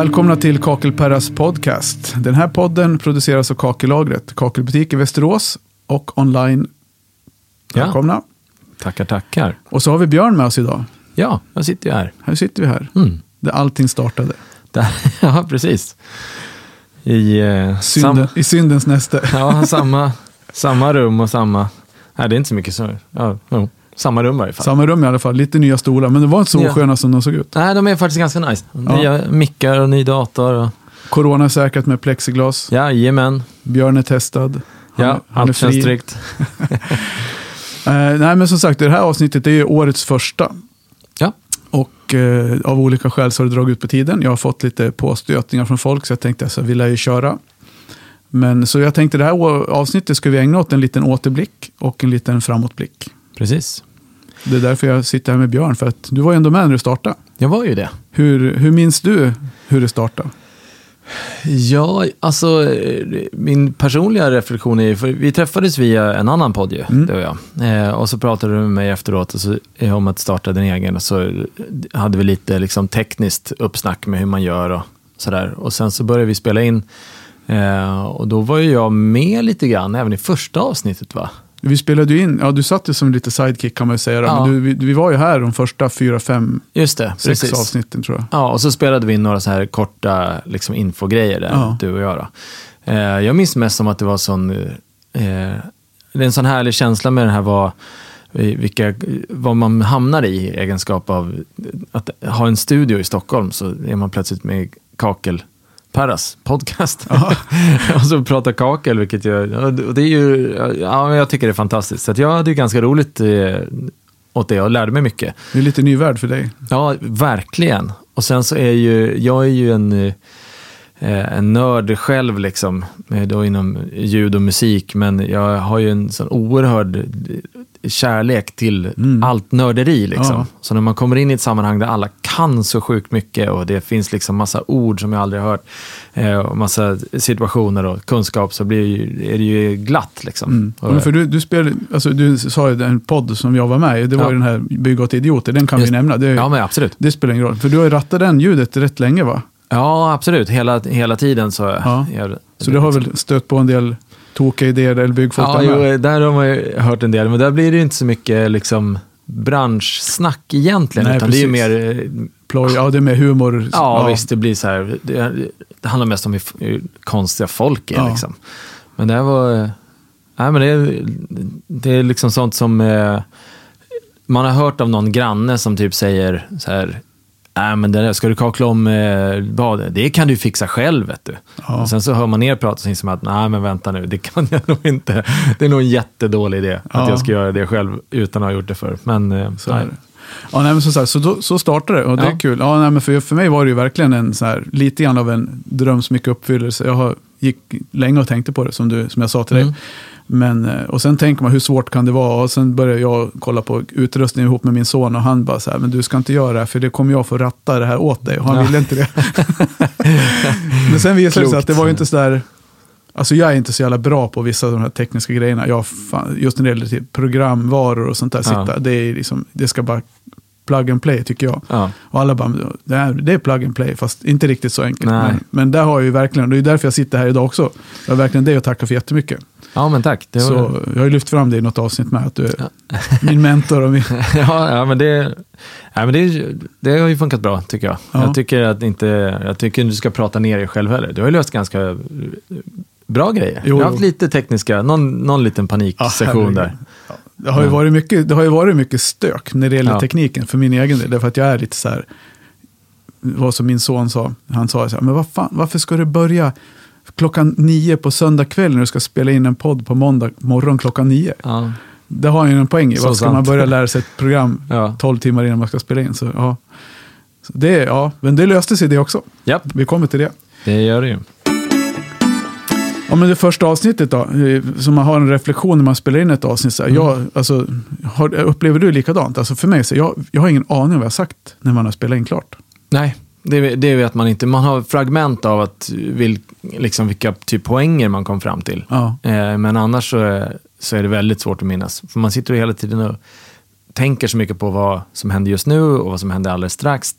Välkomna till Kakelperras podcast. Den här podden produceras av Kakellagret, kakelbutik i Västerås och online. Ja. Välkomna. Tackar, tackar. Och så har vi Björn med oss idag. Ja, jag sitter ju här. Här sitter vi här, Mm. där allting startade. Där, ja, precis. I, eh, Synden, sam, I syndens näste. ja, samma, samma rum och samma... Nej, det är inte så mycket så. Ja, samma rum i varje fall. Samma rum i alla fall, lite nya stolar, men det var inte så Ja. osköna som de såg ut. Nej, de är faktiskt ganska nice. Nya mickar och ny dator. Och, Corona säkrat med plexiglas. jajamän. Björn är testad. Han, Ja, han är allt känns tryggt. Eh, nej, men som sagt, det här avsnittet är ju årets första. Ja. Och eh, av olika skäl så har det dragit ut på tiden. Jag har fått lite påstötningar från folk så jag tänkte att vi lär ju köra. Men så jag tänkte det här avsnittet ska vi ägna åt en liten återblick och en liten framåtblick. Precis. Det är därför jag sitter här med Björn, för att du var ju ändå med när du startade. Jag var ju det. Hur, hur minns du hur det startade? Ja, alltså min personliga reflektion är för vi träffades via en annan podd ju, Mm. du och jag. Eh, och så pratade du med mig efteråt och så, eh, om att starta din egen och så hade vi lite liksom, tekniskt uppsnack med hur man gör och sådär. Och sen så började vi spela in eh, och då var ju jag med lite grann, även i första avsnittet va? Vi spelade ju in, ja du satt ju som lite sidekick kan man ju säga. Ja. Men du, vi, vi var ju här de första fyra, fem, Just det, sex precis. avsnitten tror jag. Ja, och så spelade vi in några så här korta liksom, infogrejer där, Ja. du och jag. Då. Eh, jag minns mest som att det var sån, eh, det är en sån härlig känsla med det här vad, vilka, vad man hamnar i egenskap av att ha en studio i Stockholm så är man plötsligt med Kakel Perras podcast. och så pratar kakel, vilket jag, och det är ju, ja, jag tycker det är fantastiskt. Så jag hade ju ganska roligt eh, åt det och lärde mig mycket. Det är lite ny värld för dig. Ja, verkligen. Och sen så är ju, jag är ju en, eh, en nörd själv liksom, eh, då inom ljud och musik, men jag har ju en sån oerhörd kärlek till Mm. allt nörderi. Liksom. Ja. Så när man kommer in i ett sammanhang där alla kan så sjukt mycket och det finns liksom massa ord som jag aldrig har hört eh, och massa situationer och kunskap så blir ju, är det ju glatt. Liksom. Mm. Men för du, du, spelade, alltså du sa ju den podd som jag var med i, det var Ja. ju den här Bygg åt idioter, den kan vi Just- nämna. Det, ja, men absolut. det spelar ingen roll, för du har ju rattat den ljudet rätt länge va? Ja, absolut. Hela, hela tiden så... Ja. Jag, Så du har väl stött på en del tokiga idéer eller byggfolk Ja, jo, där har man ju hört en del, men där blir det ju inte så mycket liksom, branschsnack egentligen, Nej, utan det är ju precis. mer... eh, Ploj, ja, det är med humor. Ja, visst, det blir så här, det, det handlar mest om hur, konstiga folk är. Ja. Liksom. Men det här var... eh, Nej, men det, är, det är liksom sånt som eh, man har hört av någon granne som typ säger så här, Nej, men det där, ska du kakla om eh, badet? Det kan du fixa själv, vet du. Ja. Sen så hör man ner prata och så inser man att nej, men vänta nu, det kan jag nog inte. Det är nog en jättedålig idé Ja. att jag ska göra det själv utan att ha gjort det för. Men eh, Så, nej. det. ja, nej, men som sagt, så, då, så startade det och det Ja. är kul. Ja, nej, men för, för mig var det ju verkligen en så här, lite grann av en dröm som gick uppfyllelse. Jag har, gick länge och tänkte på det som, du, som jag sa till dig. Men, eh, och sen tänker man hur svårt kan det vara? Och sen började jag kolla på utrustning ihop med min son och han bara så här, men du ska inte göra det här för det kommer jag få ratta det här åt dig. Och han Ja. ville inte det. men sen visade det sig att det var ju inte så där, alltså jag är inte så jävla bra på vissa av de här tekniska grejerna. Jag, fan, just när det gäller typ programvaror och sånt där, Ja. sitta, det, är liksom, det ska bara plug and play tycker jag. Ja. Och alla bara, det är, det är plug and play, fast inte riktigt så enkelt. Men, men där har jag ju verkligen, det är därför jag sitter här idag också. Jag har verkligen det att tacka för jättemycket. Ja, men tack. Var, Så jag har ju lyft fram det i något avsnitt med, att du är Ja. min mentor och min... ja, ja, men det, ja, men det, det har ju funkat bra tycker jag. Ja. Jag tycker att inte, jag tycker inte du ska prata ner dig själv heller. Du har ju löst ganska eh, bra grejer. Jo, jag har haft lite tekniska, någon, någon liten paniksession herregud. där. Det har, ju varit mycket, det har ju varit mycket stök när det gäller tekniken för min egen del. Därför att jag är lite så här, vad som min son sa, han sa så här, men vad fan, varför ska du börja klockan nio på söndag kväll när du ska spela in en podd på måndag morgon klockan nio? Ja. Det har ju en poäng i. Varför ska sant. man börja lära sig ett program Ja. 12 timmar innan man ska spela in? Så, ja. Så det, ja, men det löste sig det också. Japp, Vi kommer till det. det gör det ju. Ja, men det första avsnittet då, eh, som man har en reflektion när man spelar in ett avsnitt. Så här, Mm. jag, alltså, har, upplever du likadant? Alltså för mig, så jag, jag har ingen aning om vad jag sagt när man har spelat in klart. Nej, det, det vet man inte. Man har fragment av att vil, liksom vilka typ poänger man kom fram till. Ja. Eh, men annars så är, så är det väldigt svårt att minnas. För man sitter ju hela tiden och tänker så mycket på vad som händer just nu och vad som händer alldeles strax.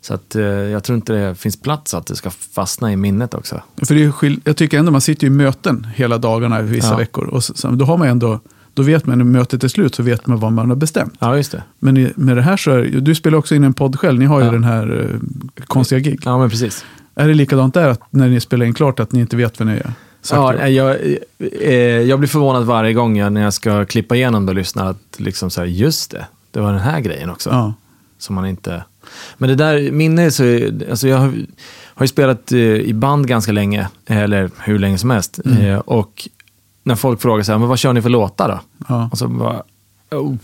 Så att, eh, jag tror inte det finns plats att det ska fastna i minnet också. För det är jag tycker ändå man sitter i möten hela dagarna i vissa Ja. veckor. Och så, då har man ändå, då vet man när mötet är slut så vet man vad man har bestämt. Ja, just det. Men i, med det här så är du spelar också in en podd själv, ni har ju Ja. den här eh, konstiga gig. Ja, men precis. Är det likadant där att när ni spelar in klart att ni inte vet vad ni är? Ja, jag, eh, jag blir förvånad varje gång jag, när jag ska klippa igenom det och lyssna att liksom så här, just det, det var den här grejen också. ja. Som man inte... Men det där minne så... Alltså jag har, har ju spelat eh, i band ganska länge, eller hur länge som helst. Mm. Eh, och när folk frågar så här, men vad kör ni för låtar då? Ja. Och så bara, oh,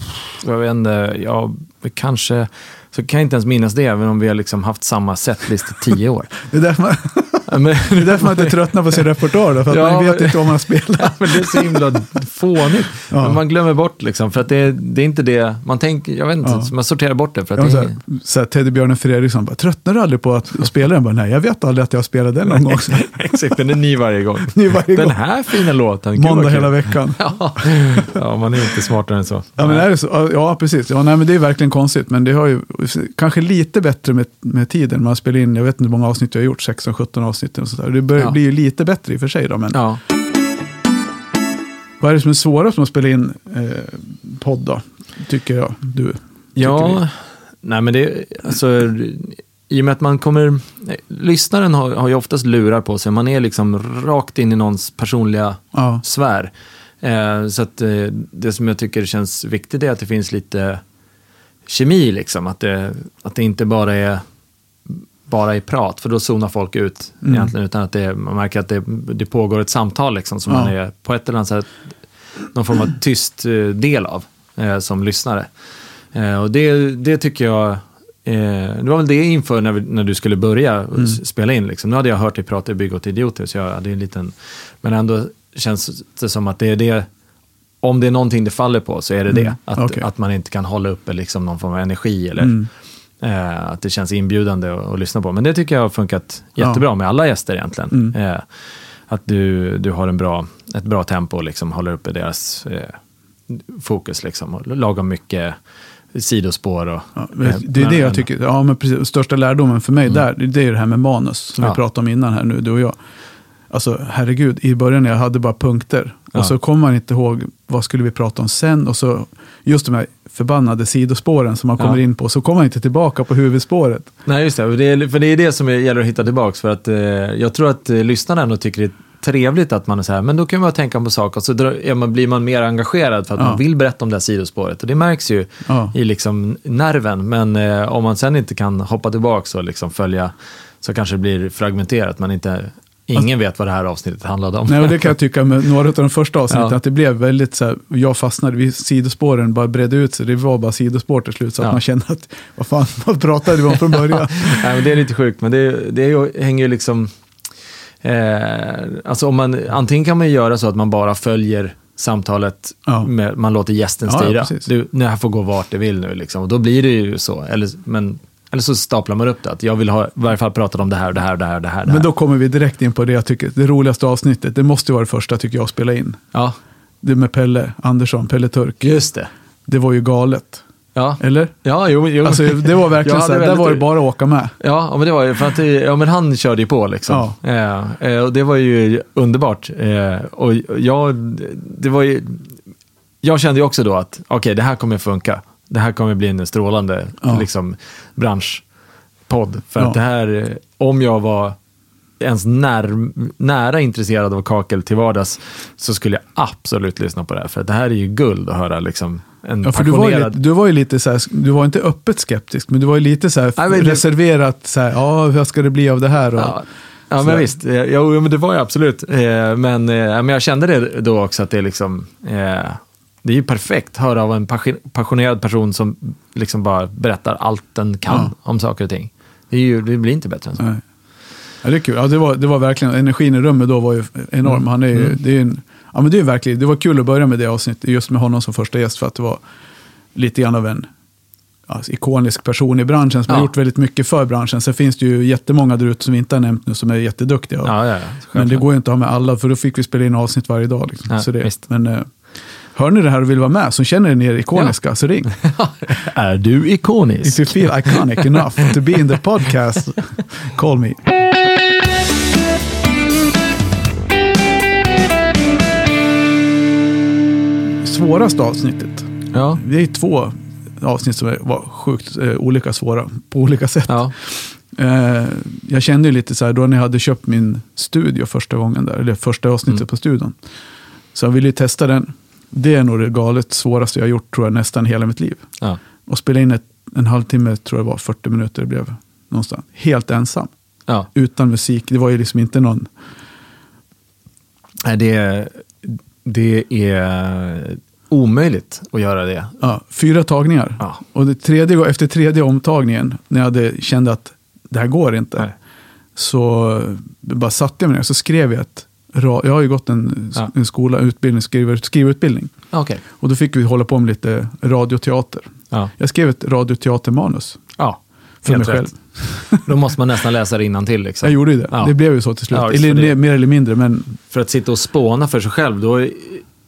jag vet inte, ja, kanske... Så kan jag inte ens minnas det, även om vi har liksom haft samma setlist i tio år. Det, är därför man, det är därför man inte tröttnar på sin repertoar, då, för Ja, man vet men- inte vad man har spelat. Ja, men det är så himla fånigt. Ja. Men man glömmer bort liksom, för att det, det är inte det, man tänker, jag vet inte, Ja. man sorterar bort det. För att Ja, det är, så här, Teddybjörnen Fredriksson bara, tröttnar du aldrig på att spela den? Bara, Nej, jag vet aldrig att jag spelade den någon gång. Exakt, den är ny varje gång. Ny varje Den gång. här fina låten, Måndag hela veckan. Ja. man är inte smartare än så. Ja, men är det så? Ja, precis. Ja, nej, men det är verkligen konstigt. Men det har ju kanske lite bättre med, med tiden. Man spelar in, jag vet inte hur många avsnitt jag har gjort, 16-17 avsnitt och sådär. Det bör, Ja. blir ju lite bättre i och för sig då. Men. Vad är det som är svårast med att spela in eh, podd då? Tycker jag, du. Ja, nej men det, alltså, i och med att man kommer, lyssnaren har, har ju oftast lurar på sig, man är liksom rakt in i någons personliga Ja, sfär. Eh, så att eh, det som jag tycker känns viktigt är att det finns lite kemi, liksom. Att det, att det inte bara är bara i prat, för då zonar folk ut Mm. egentligen, utan att det, man märker att det, det pågår ett samtal liksom, som Ja. man är på ett eller annat sätt någon form av tyst eh, del av eh, som lyssnare. Eh, och det, det tycker jag, eh, det var väl det inför när, vi, när du skulle börja Mm. spela in. Liksom. Nu hade jag hört dig prata i Bygg åt idioter, så jag hade en liten, men ändå känns det som att det är det, om det är någonting det faller på så är det det. Mm, Att, okej. att man inte kan hålla uppe liksom någon form av energi eller Mm. eh, att det känns inbjudande att, att lyssna på. Men det tycker jag har funkat Ja. jättebra med alla gäster egentligen. Mm. Eh, att du, du har en bra, ett bra tempo och liksom håller uppe deras eh, fokus. Liksom, och lagom mycket sidospår. Och, Ja, eh, det är det men- jag tycker, ja men precis, största lärdomen för mig där, det är det här med manus som Ja. vi pratade om innan här nu, du och jag. Alltså herregud, i början jag hade bara punkter Ja. och så kommer man inte ihåg vad skulle vi prata om sen och så just de här förbannade sidospåren som man Ja. kommer in på, så kommer man inte tillbaka på huvudspåret. Nej, just det. Och det är, för det är det som gäller att hitta tillbaka. För att eh, jag tror att eh, lyssnarna ändå tycker det är trevligt att man är så här, men då kan man tänka på saker och så drar, man, blir man mer engagerad för att Ja. man vill berätta om det här sidospåret. Och det märks ju Ja. i liksom nerven. Men eh, om man sen inte kan hoppa tillbaka och liksom följa så kanske det blir fragmenterat. Man inte, ingen vet vad det här avsnittet handlade om. Nej, och det kan jag tycka med några av de första avsnitten, Ja. att det blev väldigt så här, jag fastnade vid sidospåren, bara bredde ut sig, det var bara sidospår till slut, så att Ja. man kände att, vad fan, vad pratade vi om från början? Nej, men det är lite sjukt, men det, det hänger ju liksom... Eh, alltså om man, antingen kan man göra så att man bara följer samtalet, Ja. med, man låter gästen Ja, ja, styra. precis. du, det här får gå vart det vill nu, liksom. och då blir det ju så. Eller, men, eller så staplar man upp det, att jag vill ha, i varje fall prata om det här, och det här, och det här, och det här. Men då kommer vi direkt in på det jag tycker, det roligaste avsnittet, det måste ju vara det första tycker jag att spela in. Ja, Det med Pelle Andersson, Pelle Turk. just det. Det var ju galet. Ja, Eller? ja jo, jo. Alltså det var verkligen så här, där var det bara att åka med. Ja, ja, men det var ju för att, ja, men han körde ju på liksom. Eh, eh, och det var ju underbart. Eh, och jag, det var ju, jag kände ju också då att, okej, det här kommer funka. Det här kommer bli en strålande Ja. liksom, branschpodd. För Ja. att det här, eh, om jag var ens när, nära intresserad av kakel till vardags så skulle jag absolut lyssna på det här. För det här är ju guld att höra liksom en Ja, för du var, ju du var ju lite så här, du var inte öppet skeptisk, men du var ju lite så här Nej, reserverat, så här, ja, vad ska det bli av det här? Och, Ja, ja men visst. Eh, Jo, men det var ju absolut. Eh, Men, eh, men jag kände det då också att det är liksom... Det är ju perfekt att höra av en passion- passionerad person som liksom bara berättar allt den kan Ja. om saker och ting. Det, är ju, det blir inte bättre än så. Nej. Ja, det är kul. Ja, det, var, det var verkligen, energin i rummet då var ju enorm. Mm. Han är, ju- det, är en, ja, men det, är verkligen, det var kul att börja med det avsnittet, just med honom som första gäst, för att det var lite grann av en alltså, ikonisk person i branschen som har Ja. gjort väldigt mycket för branschen. Sen finns det ju jättemånga där ute som vi inte har nämnt nu som är jätteduktiga. Ja, men det går ju inte att ha med alla, för då fick vi spela in avsnitt varje dag. Liksom. Så det, visst. men, eh, Hör ni det här och vill vara med så känner ni er ikoniska, så ring. Är du If ikonisk? you feel iconic enough to be in the podcast, call me. Svåraste avsnittet. Ja. Det är två avsnitt som var sjukt eh, olika svåra på olika sätt. ja. Eh, jag kände ju lite så här, då när jag hade köpt min studio första gången där, eller första avsnittet Mm. på studion. Så jag ville ju testa den. Det är nog det galet svåraste jag har gjort, tror jag, nästan hela mitt liv. ja. Och spela in ett, en halvtimme, tror jag det var, 40 minuter det blev någonstans. Helt ensam, ja. utan musik. Det var ju liksom inte någon... Nej, Det, det är omöjligt att göra det. Ja, fyra tagningar. Ja. Och det tredje, efter tredje omtagningen, när jag hade, kände att det här går inte, Nej. så bara satte jag mig ner och så skrev jag ett... Jag har ju gått en, Ja. en skola, utbildning, skriver, skrivutbildning. Okej. Och då fick vi hålla på med lite radioteater. Ja. Jag skrev ett radioteatermanus ja. för Helt mig själv. rätt. Då måste man nästan läsa det till. Liksom. Jag gjorde ju det. Ja. Det blev ju så till slut. Eller, det- mer- eller mindre, men För att sitta och spåna för sig själv, då är,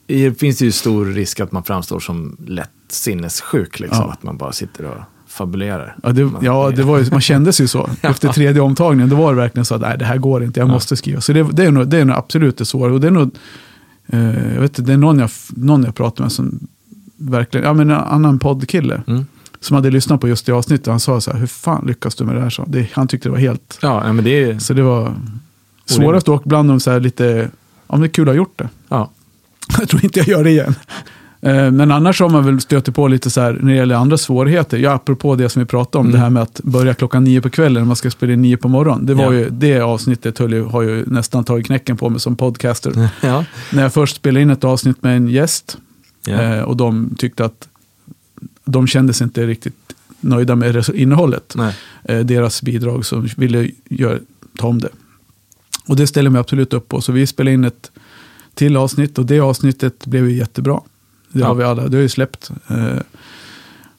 är, finns det ju stor risk att man framstår som lätt sinnessjuk. Liksom. Att man bara sitter och fabulerar. ja, det, ja, det var ju, man kände sig så. Efter tredje omtagningen, då var det verkligen så att nej, det här går inte, jag Ja. måste skriva. Så det, det, är nog, det är nog absolut det svåra. Och det är nog, eh, jag vet det är någon jag, någon jag pratar med som verkligen, ja men en annan poddkille. Mm. Som hade lyssnat på just det avsnittet. Han sa så här, hur fan lyckas du med det här? Så det, han tyckte det var helt, Ja, ja, men det är... så det var svårast och bland dem så här lite, ja men det är kul att ha gjort det. Ja. Jag tror inte jag gör det igen. Eh, Men annars har man väl stött på lite så här när det gäller andra svårigheter. Ja, apropå det som vi pratade om, Mm. det här med att börja klockan nio på kvällen när man ska spela in nio på morgonen. Det, var Ja. ju, det avsnittet höll ju, har ju nästan tagit knäcken på mig som podcaster. ja. När jag först spelade in ett avsnitt med en gäst Ja. eh, och de tyckte att de kände sig inte riktigt nöjda med innehållet. Nej. Eh, deras bidrag som ville gör, ta om det. Och det ställer mig absolut upp på. Så vi spelade in ett till avsnitt och det avsnittet blev ju jättebra. Det Ja. har vi alla, det har ju släppt. Eh,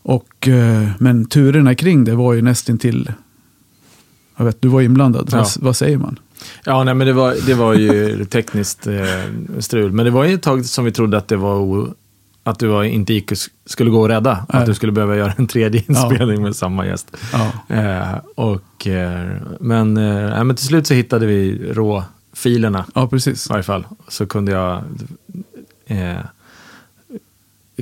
och, eh, men turerna kring det var ju nästan till jag vet, du var inblandad. Ja. Vad, vad säger man? Ja, nej, men det var, det var ju tekniskt eh, strul. Men det var ju ett tag som vi trodde att det var o, att var, inte gick, skulle gå att rädda. Nej. Att du skulle behöva göra en tredje inspelning med samma gäst. Ja. Eh, och, eh, men, eh, men till slut så hittade vi råfilerna ja, precis. i varje fall. Så kunde jag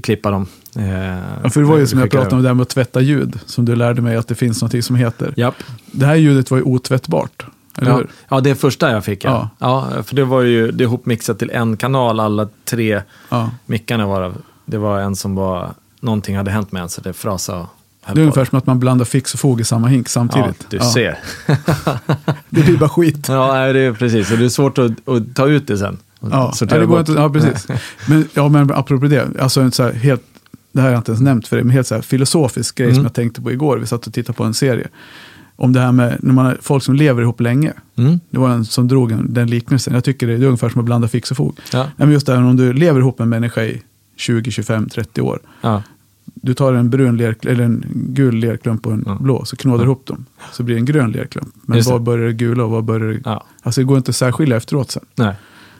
klippa dem. Eh, Ja, för det var ju som jag pratade om det här med att tvätta ljud. Som du lärde mig att det finns något som heter. Japp. Det här ljudet var ju otvättbart. Eller Ja, hur? ja, det första jag fick. Ja. Ja. för det var ju det ihopmixat till en kanal, alla tre Ja. mickarna var Det var en som var, någonting hade hänt med en så det frasade och Det är på. ungefär som att man blandar fix och fog i samma hink Ja, samtidigt. du ser. Det blir bara skit. Ja, det är precis. Och det är svårt att, att ta ut det sen. Ja, sortera det går bort. inte, ja precis. Men, ja, men apropå det, alltså så här helt, det här har jag inte ens nämnt för dig, men helt så här filosofisk grej Mm. som jag tänkte på igår. Vi satt och tittade på en serie. Om det här med när man folk som lever ihop länge. Mm. Det var en som drog en, den liknelsen. Jag tycker det, det är ungefär som att blanda fix och fog. Ja. Nej, men just det här om du lever ihop med en människa i 20, 25, 30 år. Ja. Du tar en brun ler, eller en gul lerklump och en Ja. blå, så knådar du Ja. ihop dem. Så blir det en grön lerklump. Men var börjar det gula och var börjar det... ja. Alltså det går inte att särskilja efteråt sen. Nej.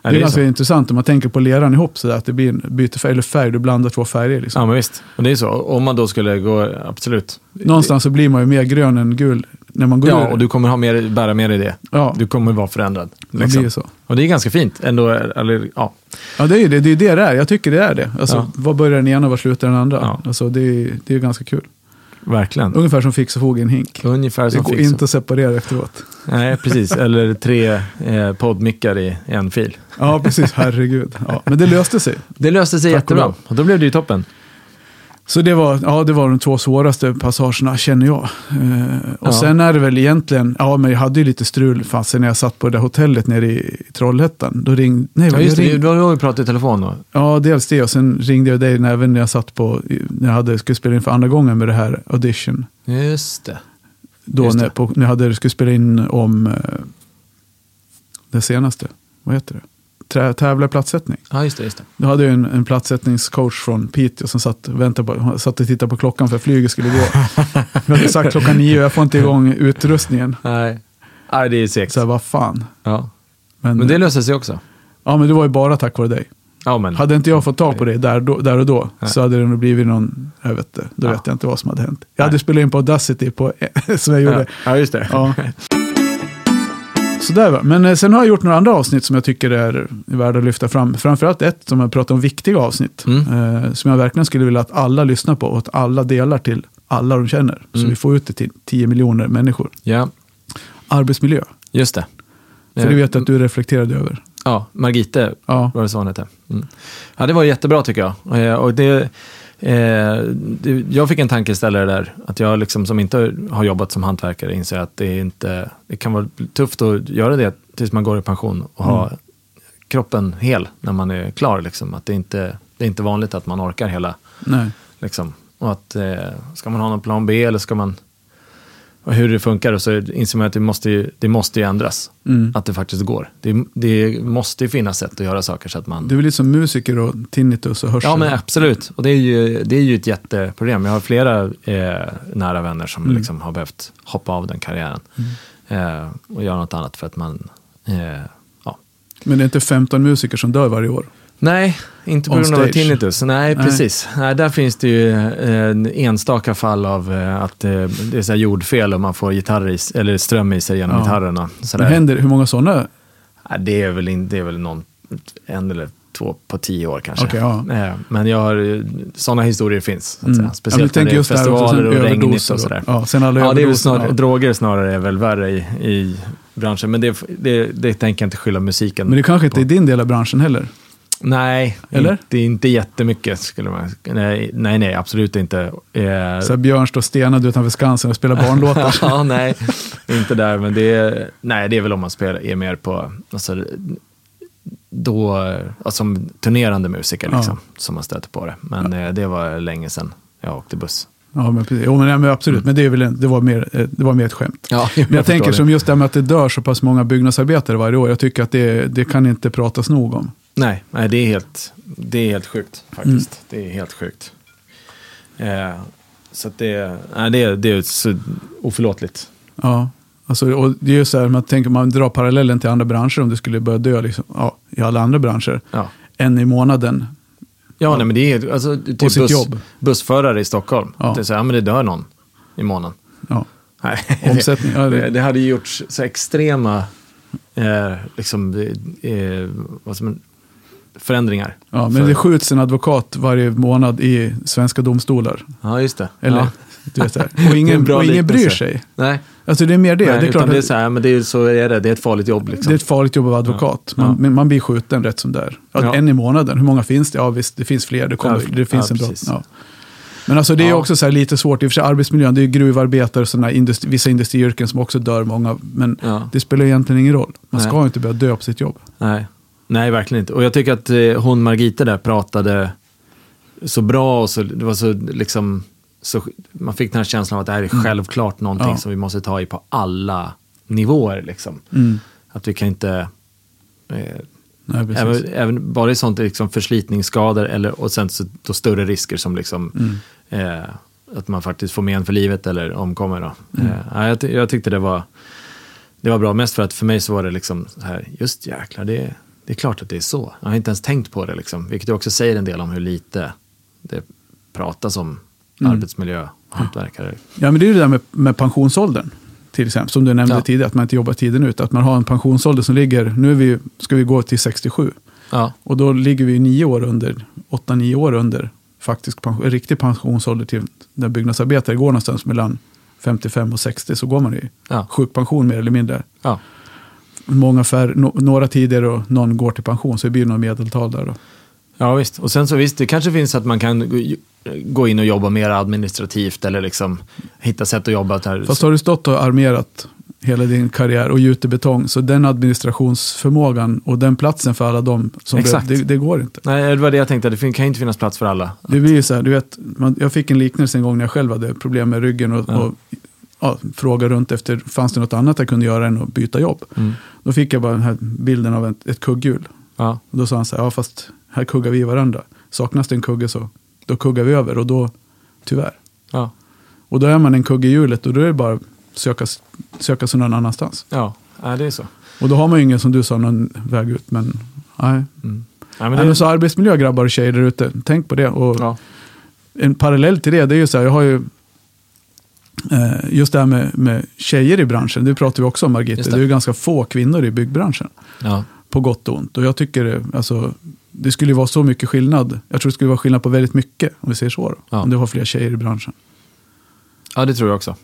Det är det är ganska så. intressant om man tänker på leran ihop så där, att det blir en byter färg, eller färg, du blandar två färger. Liksom. Ja, men visst. Och det är så. Om man då skulle gå, absolut. Någonstans så blir man ju mer grön än gul när man går Ja, ur. och du kommer ha mer, bära med dig det. ja, Du kommer vara förändrad. det Liksom. blir så. Och det är ganska fint. Ändå, eller, ja. Ja, det är ju det, det, är det det är. Jag tycker det är det. Alltså, Ja. Vad börjar den ena och vad slutar den andra? Ja. Alltså, det, är, det är ganska kul. Verkligen. Ungefär som fix och fog i en hink. Ungefär Det som går fix. inte att separera efteråt. Nej, precis. Eller tre eh, poddmickar i en fil. Ja, precis. Herregud. Ja, men det löste sig. Det löste sig Tack jättebra. Och då blev det ju toppen. Så det var, ja, det var de två svåraste passagerna, känner jag. Eh, och Ja. sen är det väl egentligen, ja men jag hade ju lite strul fasen när jag satt på det där hotellet nere i Trollhättan. Då ringde, nej, Ja, just det. ringde, Du har ju pratat i telefon då. ja dels det och sen ringde jag dig även när jag satt på, när jag hade, skulle spela in för andra gången med det här audition. Just det. Då Just när, på, när jag hade, skulle spela in om eh, det senaste, vad heter det? Tävla i platssättning. Ja, just det. Just det. Då hade jag en, en platssättningscoach från Piteå som satt, och väntade på, satt och tittade på klockan för flyget skulle gå. Jag hade sagt klockan nio, jag får inte igång utrustningen. Nej. Nej, det är segt. Så här, vad fan. Ja. Men, Men det löser sig också. ja, men det var ju bara tack vare dig. Ja, men, Hade inte jag fått tag på det där, då, där och då Nej. så hade det nog blivit någon, jag vet det, då Ja. vet jag inte vad som hade hänt. Jag hade Nej. spelat in på Audacity på, som jag gjorde. ja, ja, just det. Ja. Sådär va. Men eh, sen har jag gjort några andra avsnitt som jag tycker är värda att lyfta fram. Framförallt ett som jag pratar om viktiga avsnitt. Mm. Eh, som jag verkligen skulle vilja att alla lyssnar på och att alla delar till alla de känner. Så Mm. vi får ut det till 10 miljoner människor. Ja, Arbetsmiljö. just det. För det vet jag att du reflekterade över. Ja, Margite Ja. var det så hon hette. Mm. Ja, det var jättebra tycker jag. Eh, Och det, eh, jag fick en tankeställare där, att jag liksom som inte har jobbat som hantverkare inser att det, inte, det kan vara tufft att göra det tills man går i pension och ha Mm. kroppen hel när man är klar. Liksom. Att det, är inte, det är inte vanligt att man orkar hela. Nej. Liksom. Och att eh, ska man ha någon plan B eller ska man... Och hur det funkar och så inser man att det måste ju, det måste ju ändras. Mm. Att det faktiskt går. Det, det måste ju finnas sätt att göra saker så att man... Det är väl lite som musiker och tinnitus och hörsel. Ja, men absolut. Och det är ju, det är ju ett jätteproblem. Jag har flera eh, nära vänner som Mm. liksom har behövt hoppa av den karriären. Eh, och göra något annat för att man... Eh, ja. Men det är inte 15 musiker som dör varje år. Nej, inte på grund av tinnitus. Nej, Nej. precis. Nej, där finns det ju eh, en enstaka fall av eh, att eh, det är så jordfel och man får gitarr i, eller ström i sig genom Ja. gitarrerna. Sådär. händer, hur många sådana? Nej, det, är väl in, det är väl någon, en eller två på tio år kanske. Okej, ja. Eh, Men jag har, sådana historier finns. Mm. Ja, Speciellt tänk när det är festivaler sen och regnigt och sådär. Ja, sen alla Ja, det är väl snarare, ja. droger snarare är väl värre i, i branschen. Men det, det, det tänker jag inte skylla musiken Men det kanske inte på. är din del av branschen heller. Nej, Eller? det är inte jättemycket skulle man Nej, nej, nej absolut inte. Eh, Så Björn står stenad utanför Skansen och spelar barnlåtar. ja, nej, inte där. Men det är, nej, det är väl om man spelar, är mer på, alltså, då, alltså, som turnerande musiker liksom, som man stöter på det. Men eh, det var länge sedan jag åkte buss. ja, men, precis. Jo, men, ja, men absolut, men det, är väl en, det, var mer, eh, det var mer ett skämt. Ja, Men jag tänker som just det här med att det dör så pass många byggnadsarbetare varje år. Jag tycker att det, det kan inte pratas nog om. Nej, nej det, är helt, det är helt sjukt faktiskt. Det är helt sjukt. Eh, så det, nej, det, det är så oförlåtligt. Ja, alltså, och det är ju så här, man tänker man drar parallellen till andra branscher om det skulle börja dö liksom, ja, i alla andra branscher. Ja. En i månaden. Ja, Nej, men det är alltså, typ På sitt buss, jobb. bussförare i Stockholm. Ja. Det är så här, men det dör någon i månaden. Ja. Nej, Omsättning, det- det, det hade gjorts så extrema eh, liksom, eh, vad som, förändringar. Ja, men För- det skjuts en advokat varje månad i svenska domstolar. Ja, just det. Eller, ja. du vet, och Det en ingen, bra och ingen bryr sig. Nej, Alltså det är mer det. nej det är klart det är så här, men det är, så är det. Det är ett farligt jobb. Liksom. det är ett farligt jobb att vara advokat. Ja. Man, men man blir skjuten rätt som där. Ja, Ja. En i månaden, hur många finns det? Ja visst, det finns fler. Det, kommer, Ja, det finns ja, en bra... Ja. Men alltså det är Ja. också så här lite svårt, i och för sig arbetsmiljön, det är gruvarbetare och sådana industri, vissa industriyrken som också dör många. Men Ja. det spelar egentligen ingen roll. Man Nej. ska inte börja dö på sitt jobb. Nej. Nej, verkligen inte. Och jag tycker att eh, hon Margita där pratade så bra och så, det var så liksom, så, man fick den här känslan av att det här är självklart någonting Ja. som vi måste ta i på alla nivåer. Liksom. Mm. Att vi kan inte, eh, Nej, även, även bara i sånt liksom förslitningsskador eller, och sen så, då större risker som liksom, Mm. eh, att man faktiskt får men för livet eller omkommer. Då. Mm. Eh, ja, jag, jag tyckte det var, det var bra, mest för att för mig så var det liksom så här, just jäklar, det, det är klart att det är så. Jag har inte ens tänkt på det, liksom, vilket också säger en del om hur lite det pratas om Mm. arbetsmiljö, hantverkare. Ja, men det är ju det där med, med pensionsåldern. Till exempel, som du nämnde Ja. tidigare, att man inte jobbar tiden ut. Att man har en pensionsålder som ligger, nu vi, ska vi gå till 67. Ja, Och då ligger vi nio år under, åtta, nio år under faktisk pension, riktig pensionsålder till där byggnadsarbetare går någonstans mellan 55 och 60 så går man i ja, sjukpension mer eller mindre. ja. Många färre, no, några tidigare och någon går till pension så det blir något medeltal där. Då. Ja visst, och sen så visst, det kanske finns att man kan gå- in och jobba mer administrativt eller liksom hitta sätt att jobba. Där. Fast har du stått och armerat hela din karriär och gjutit betong så den administrationsförmågan och den platsen för alla dem som Exakt. det, det, det går inte. Nej, det var det jag tänkte, det kan inte finnas plats för alla. Det blir ju så här, du vet, man, jag fick en liknelse en gång när jag själv hade problem med ryggen och, Ja. och ja, frågade runt efter, fanns det något annat jag kunde göra än att byta jobb? Mm. Då fick jag bara den här bilden av ett, ett kugghjul. Ja, Och då sa han så här, ja fast här kuggar vi varandra. Saknas det en kugge så då kuggar vi över och då, tyvärr. ja, Och då är man en kugge i hjulet och då är det bara söka, söka sig någon annanstans. ja, ja det är så. Och då har man ju ingen, som du sa, någon väg ut. Men nej. Mm. Ja, men det, men så arbetsmiljö grabbar och tjejer där ute, tänk på det. Och ja. en parallell till det, det är ju så här, jag har ju just det här med, med tjejer i branschen, det pratar vi också om Margit. Just Det. det. är ganska få kvinnor i byggbranschen, Ja. på gott och ont. Och jag tycker alltså, det skulle vara så mycket skillnad. Jag tror det skulle vara skillnad på väldigt mycket, om vi säger så. Ja. Om det var fler tjejer i branschen. ja, det tror jag också.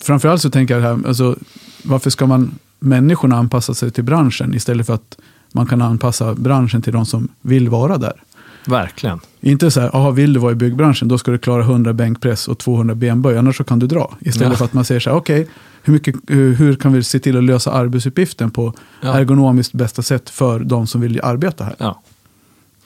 Framförallt så tänker jag det här, alltså, varför ska man människorna anpassa sig till branschen istället för att man kan anpassa branschen till de som vill vara där. Verkligen. Inte så här, aha, vill du vara i byggbranschen, då ska du klara 100 bänkpress och 200 benböj, annars så kan du dra. Istället Ja. för att man säger så här, okej, hur, mycket- hur, kan vi se till att lösa arbetsuppgiften på Ja. ergonomiskt bästa sätt för de som vill arbeta här? Ja,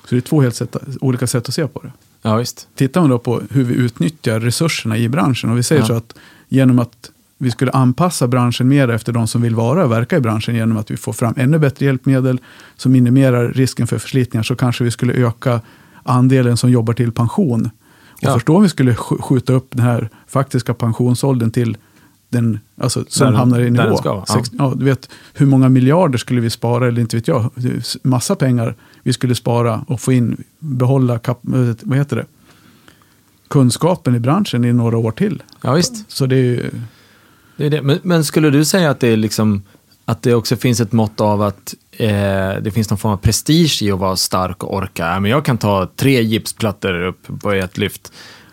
Så det är två helt sätt, olika sätt att se på det. ja visst. Tittar man då på hur vi utnyttjar resurserna i branschen och vi säger så att genom att vi skulle anpassa branschen mer efter de som vill vara och verka i branschen genom att vi får fram ännu bättre hjälpmedel som minimerar risken för förslitningar så kanske vi skulle öka andelen som jobbar till pension. Och Ja. förstå om vi skulle sk- skjuta upp den här faktiska pensionsåldern till den, alltså, Där den- hamnar i nivå. ska ja. Ja, du vet, hur många miljarder skulle vi spara, eller inte vet jag, massa pengar vi skulle spara och få in, behålla, kap, vad heter det? kunskapen i branschen i några år till. Ja, visst. Så det är ju, Det är det. Men, men skulle du säga att det, är liksom, att det också finns ett mått av att eh, det finns någon form av prestige i att vara stark och orka? Men jag kan ta tre gipsplattor upp på ett lyft.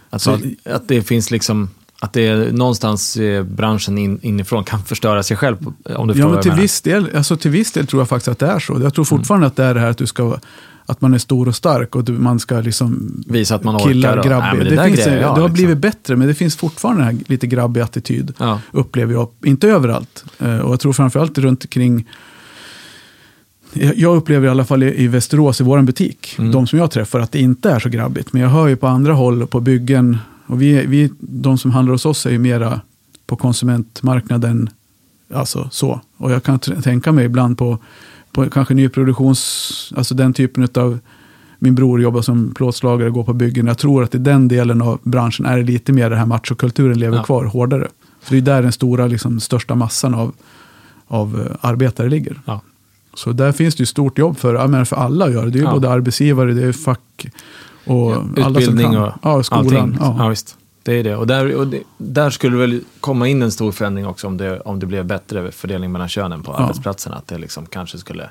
Alltså, Så- att, att det finns liksom, att det är någonstans eh, branschen in, inifrån kan förstöra sig själv, om du ja, men till viss, del, alltså till viss del tror jag faktiskt att det är så. Jag tror Mm. fortfarande att det är det här att du ska att man är stor och stark och man ska liksom Visa att man orkar. killar och- grabbig. Nej, det det finns, grejer en- jag, det har liksom. blivit bättre, men det finns fortfarande den här lite grabbig attityd. Ja. Upplever jag. Inte överallt. Eh, Och jag tror framförallt runt omkring jag upplever i alla fall i Västerås, i vår butik, Mm. de som jag träffar, att det inte är så grabbigt. Men jag hör ju på andra håll, på byggen, och vi, vi, de som handlar hos oss är ju mera på konsumentmarknaden, alltså så. Och jag kan tänka mig ibland på, på kanske nyproduktions, alltså den typen av, min bror jobbar som plåtslagare, går på byggen. Jag tror att i den delen av branschen är det lite mer det här machokulturen lever Ja. kvar hårdare. För det är där den stora, liksom, största massan av, av eh, arbetare ligger. Ja. Så där finns det ju stort jobb för, jag menar för alla att göra. Det är ju Ja. både arbetsgivare, det är fack och alla som Utbildning kan. och ja, skolan. allting. Ja. Ja. visst. Det är det. Och, där, och det, där skulle väl komma in en stor förändring också om det, om det blev bättre fördelning mellan könen på Ja. arbetsplatserna. Att det liksom kanske skulle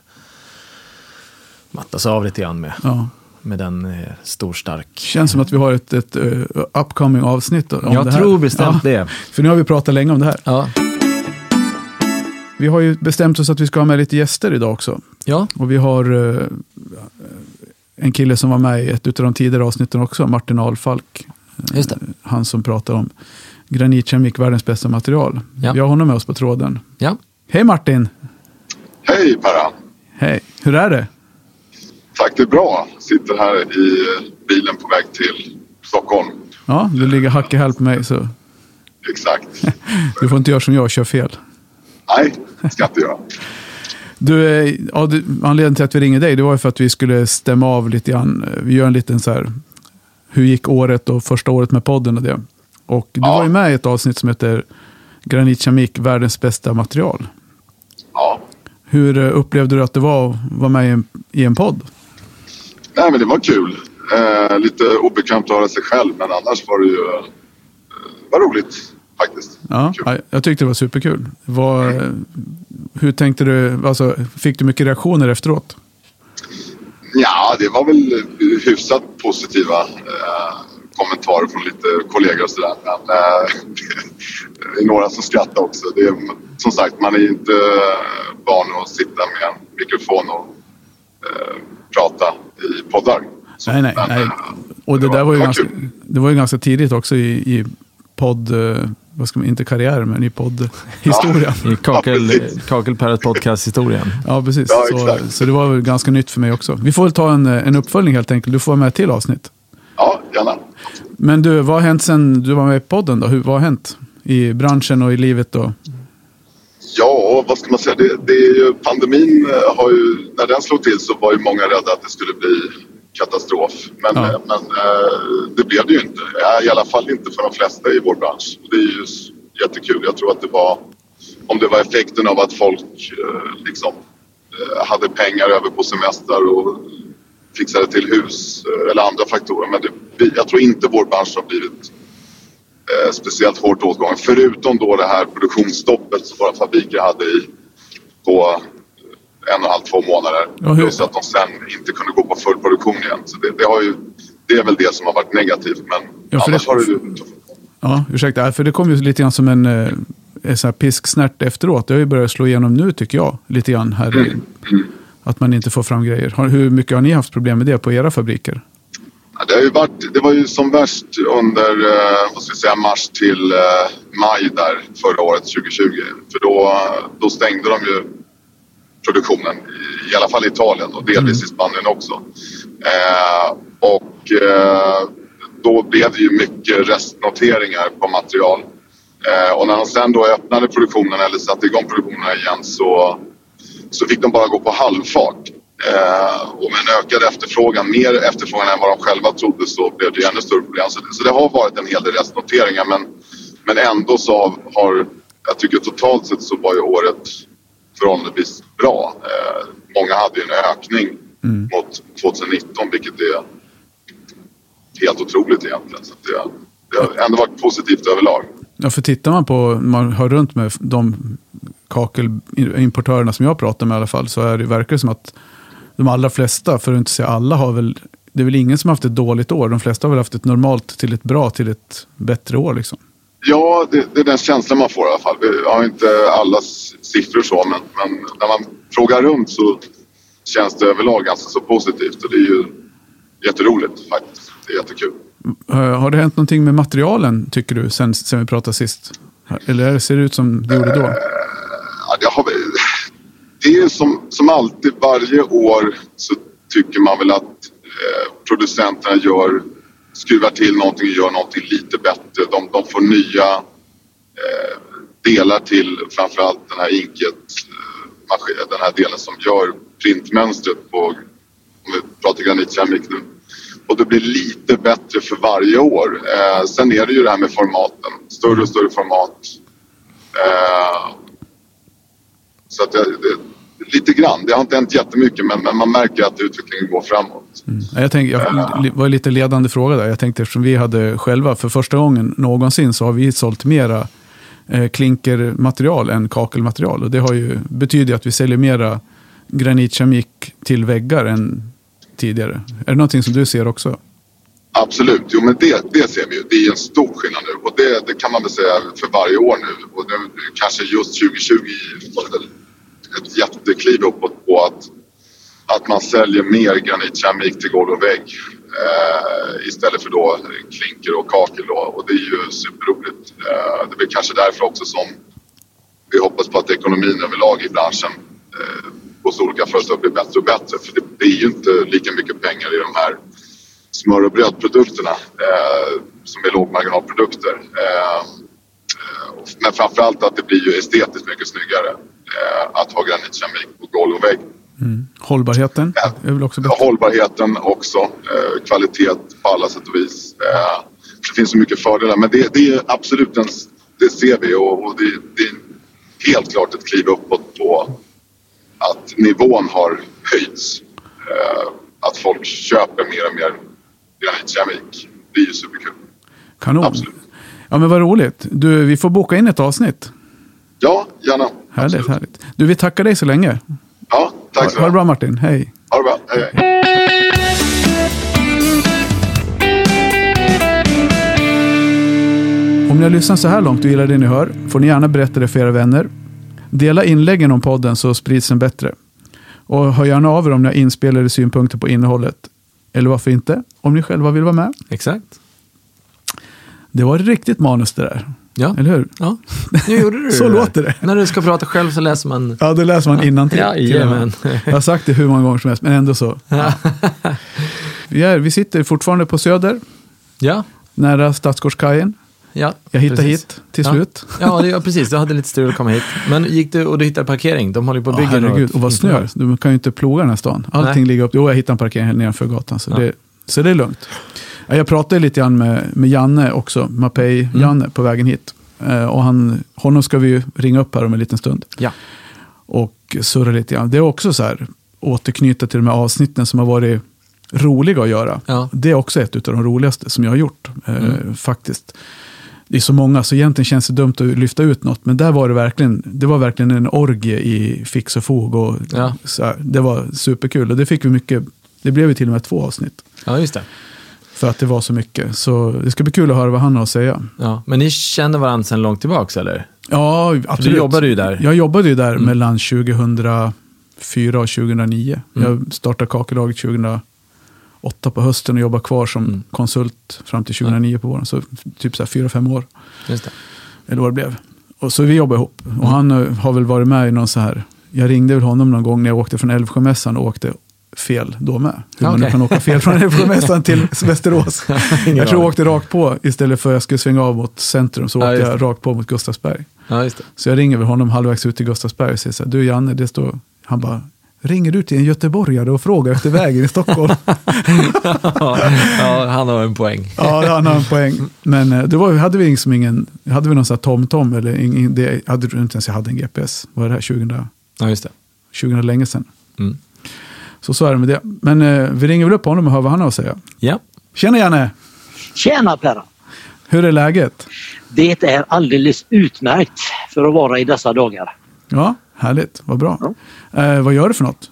mattas av lite grann med, Ja. med den eh, stor stark. Känns som att vi har ett, ett uh, upcoming avsnitt om Jag det här. tror bestämt ja, det. För nu har vi pratat länge om det här. Ja. Vi har ju bestämt oss att vi ska ha med lite gäster idag också. ja, Och vi har eh, en kille som var med i ett av de tidigare avsnitten också, Martin Alfalk. Just det. Han som pratar om granitkemik, världens bästa material. Ja. Vi har honom med oss på tråden. Ja. Hej Martin! Hej Perra! Hej! Hur är det? Tack, det är bra. Sitter här i bilen på väg till Stockholm. Ja, du ligger hack i häl på mig så Exakt. du får inte göra som jag och köra fel. Nej, ska jag inte göra. Du, eh, ja, du, anledningen till att vi ringer dig det var för att vi skulle stämma av lite grann. Eh, Vi gör en liten så här, hur gick året och första året med podden och det. Och du Ja. var ju med i ett avsnitt som heter Granitkeramik, världens bästa material. Ja. Hur eh, upplevde du att det var att vara med i en, i en podd? Nej, men det var kul. Eh, lite obekvämt att höra sig själv, men annars var det ju eh, var roligt faktiskt. Ja, Kul. jag tyckte det var superkul. Vad, eh, hur tänkte du, alltså, fick du mycket reaktioner efteråt? Ja, det var väl hyfsat positiva eh, kommentarer från lite kollegor och sådär. Men eh, det är några som skrattar också. Det är, som sagt, man är ju inte van att sitta med en mikrofon och eh, prata i poddar. Så, Nej, nej, men, nej. eh, Och det, det där var- var ju var ganska, det var ju ganska tidigt också i, i podd, eh, vad ska man, inte karriär, men i poddhistorien. Ja. I kakel, Ja, precis. Kakelpäret podcast-historien. precis. Ja, så, så det var väl ganska nytt för mig också. Vi får väl ta en, eh, en uppföljning helt enkelt. Du får vara med till avsnitt. Ja, gärna. Men du, vad har hänt sen du var med i podden då? Hur, vad har hänt i branschen och i livet då? Ja, vad ska man säga? Det, det är ju, pandemin eh, har ju, när den slog till så var ju många rädda att det skulle bli katastrof. Men, Ja. eh, men eh, det blev det ju inte. Ja, I alla fall inte för de flesta i vår bransch. Och det är ju jättekul. Jag tror att det var, om det var effekten av att folk eh, liksom eh, hade pengar över på semester och fixade till hus eh, eller andra faktorer. Men det, jag tror inte vår bransch har blivit eh, speciellt hårt åtgången. Förutom då det här produktionsstoppet som våra fabriker hade i på en och en halv, två månader. Plus att de sen inte kunde gå på full produktion igen. Så det, det, har ju, det är väl det som har varit negativt. Men Ja, annars det- har det ju... Ja, ursäkta, för det kom ju lite grann som en, eh, en sån här pisksnärt efteråt. Det har ju börjat slå igenom nu tycker jag, lite grann här. i- Att man inte får fram grejer. Hur mycket har ni haft problem med det på era fabriker? Det, har ju varit, det var ju som värst under eh, vad ska jag säga, mars till eh, maj där förra året, 2020. För då, då stängde de ju produktionen, i, alla fall i Italien och delvis i Spanien också. Eh, och eh, då blev det ju mycket restnoteringar på material. Eh, och när de sen då öppnade produktionen eller satte igång produktionen igen så, så fick de bara gå på halvfart. Eh, och med en ökad efterfrågan, mer efterfrågan än vad de själva trodde så blev det ju ännu större problem. Så det, så det har varit en hel del restnoteringar men, men ändå så har, har, jag tycker totalt sett så var ju året förhållandevis bra. Eh, många hade ju en ökning mot 2019 vilket är helt otroligt egentligen. Så det, det har ändå varit positivt överlag. Ja, för tittar man på, man hör runt med de kakelimportörerna som jag pratar med i alla fall, så är det, verkar det som att de allra flesta, för att inte säga alla, har väl, det är väl ingen som har haft ett dåligt år. De flesta har väl haft ett normalt till ett bra till ett bättre år liksom. Ja, det, det är den känslan man får i alla fall. Vi har inte alla siffror så, men, men när man frågar runt så känns det överlag ganska så positivt och det är ju jätteroligt faktiskt. Det är jättekul. Eh, Har det hänt någonting med materialen, tycker du, sen, sen vi pratade sist? Eller ser det ut som det gjorde då? Ja, det, har, det är som, som alltid varje år så tycker man väl att eh, producenterna gör, skruvar till någonting och gör någonting lite bättre. De, de får nya eh, delar till framförallt den här inket, eh, den här delen som gör printmönstret på, om vi pratar granitkeramik nu. Och det blir lite bättre för varje år. Eh, sen är det ju det här med formaten. Större och större format. Eh, så att det, det, lite grann. Det har inte hänt jättemycket men, men man märker att utvecklingen går framåt. Ja, Jag tänkte, jag var lite ledande fråga där. Jag tänkte eftersom vi hade själva för första gången någonsin så har vi sålt mera eh, klinkermaterial än kakelmaterial. Och det har ju, betyder att vi säljer mera granitkeramik till väggar än tidigare. Är det någonting som du ser också? Absolut, jo men det, det ser vi ju. Det är en stor skillnad nu och det, det kan man väl säga för varje år nu. Och nu kanske just 2020 var det väl ett jättekliv uppåt på att, att man säljer mer granitkeramik till golv och vägg eh, istället för då klinker och kakel då. Och det är ju superroligt. Eh, det är väl kanske därför också som vi hoppas på att ekonomin överlag i branschen eh, hos olika företag blir bättre och bättre. För det, blir ju inte lika mycket pengar i de här smör och brödprodukterna eh, som är lågmarginalprodukter. Eh, eh, men framförallt att det blir ju estetiskt mycket snyggare eh, att ha granitkeramik på golv och vägg. Hållbarheten Ja. är väl också bättre? Hållbarheten också, eh, kvalitet på alla sätt och vis. Eh, det finns så mycket fördelar men det, det är absolut en, det ser vi och, och det, det är helt klart ett kliv uppåt på att nivån har höjts. Eh, att folk köper mer och mer granitkeramik. Det är ju superkul. Kanon. Absolut. Ja, men vad roligt. Du, vi får boka in ett avsnitt. Ja, gärna. Härligt, Absolut. härligt. Du, vi tackar dig så länge. Tack så Ha, ha det bra Martin. Hej. Ha det bra. Hej, hej. Om ni har lyssnat så här långt och gillar det ni hör får ni gärna berätta det för era vänner. Dela inläggen om podden så sprids den bättre. Och hör gärna av er om ni har inspelade synpunkter på innehållet. Eller varför inte, om ni själva vill vara med. Exakt. Det var ett riktigt manus det där. Ja. Eller hur? ja, nu gjorde du Så det. låter det. När du ska prata själv så läser man... Ja, det läser man innantill. Jajamän. Jag har sagt det hur många gånger som helst, men ändå så. Ja. Vi, är, vi sitter fortfarande på Söder, Ja, nära Stadsgårdskajen. ja. Jag hittade precis. hit till Ja. slut. Ja, det, ja, precis. Du hade lite strul att komma hit. Men gick du och du hittade parkering? De håller ju på att Ja, bygga herregud, något och vad snö. Du kan ju inte ploga den här stan. Allting Nej. ligger upp. Jo, jag hittade en parkering här nedanför gatan. Så, Ja. det, så det är lugnt. Ja, Jag pratade lite grann med, med Janne också, Mapei-Janne, Mm. på vägen hit. Eh, och han, honom ska vi ringa upp här om en liten stund. Ja. Och surra lite grann. Det är också så här, återknyta till de här avsnitten som har varit roliga att göra. Ja. Det är också ett av de roligaste som jag har gjort, eh, faktiskt. Det är så många, så egentligen känns det dumt att lyfta ut något. Men där var det verkligen, det var verkligen en orgie i fix och fog. Och Ja. så här, det var superkul. Och det fick vi mycket, det blev ju till och med två avsnitt. Ja, just det. För att det var så mycket. Så det ska bli kul att höra vad han har att säga. Ja. Men ni känner varandra sedan långt tillbaka, eller? Ja, absolut. Du jobbade ju där. Jag jobbade ju där mellan 2004 och 2009. Mm. Jag startade Kakelaget 2008 på hösten och jobbade kvar som Mm. konsult fram till 2009 på våren. Så typ så fyra, fem år. Just det. Eller vad det blev. Och så vi jobbade ihop. Mm. Och han eh, har väl varit med i någon så här. Jag ringde väl honom någon gång när jag åkte från Älvsjömässan och åkte fel då med. Hur man nu kan åka fel från Älvsjömässan till Västerås. Jag tror jag åkte rakt på istället för att jag skulle svänga av mot centrum. Så Ja, åkte jag rakt på mot Gustavsberg. Ja. Så jag ringer väl honom halvvägs ut till Gustavsberg och säger så här, du Janne, det står, han bara, ringer du till en göteborgare och frågar efter vägen i Stockholm? ja, han har en poäng. ja, han har en poäng. Men eh, det var, hade vi liksom ingen, hade vi någon sån här TomTom eller ingen, det hade du inte ens jag hade en GPS. Vad är det här, 2000, Ja, just det. 2000 länge sedan. Mm. Så så är det med det. Men eh, vi ringer väl upp honom och hör vad han har att säga. Ja. Tjena Janne! Tjena Perra! Hur är läget? Det är alldeles utmärkt för att vara i dessa dagar. Ja, härligt, vad bra. Eh, vad gör du för något?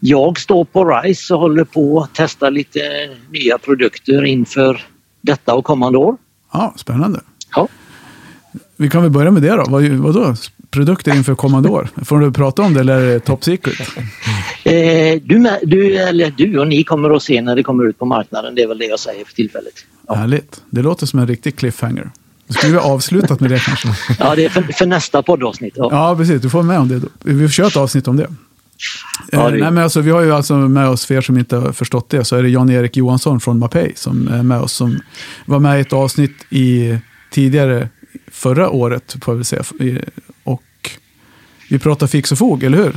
Jag står på RISE och håller på att testa lite nya produkter inför detta och kommande år. Ja, spännande. Ja. Vi kan väl börja med det då. Vad, vadå? Produkter inför kommande år? Får du prata om det eller är det top secret? Eh, du, du, eller du och ni kommer att se när det kommer ut på marknaden. Det är väl det jag säger för tillfället. Ja, Härligt. Det låter som en riktig cliffhanger. Då skulle vi ha avslutat med det kanske. ja det är för, för nästa poddavsnitt. Ja. Ja, precis. Du får med om det. Då. Vi köra ett avsnitt om det. Ja, Eh, det- nej, men alltså, vi har ju alltså med oss, för er som inte har förstått det, så är det Jan-Erik Johansson från Mapei som är med oss. Som var med i ett avsnitt i, tidigare, förra året, får jag väl säga. Och vi pratade fix och fog, eller hur?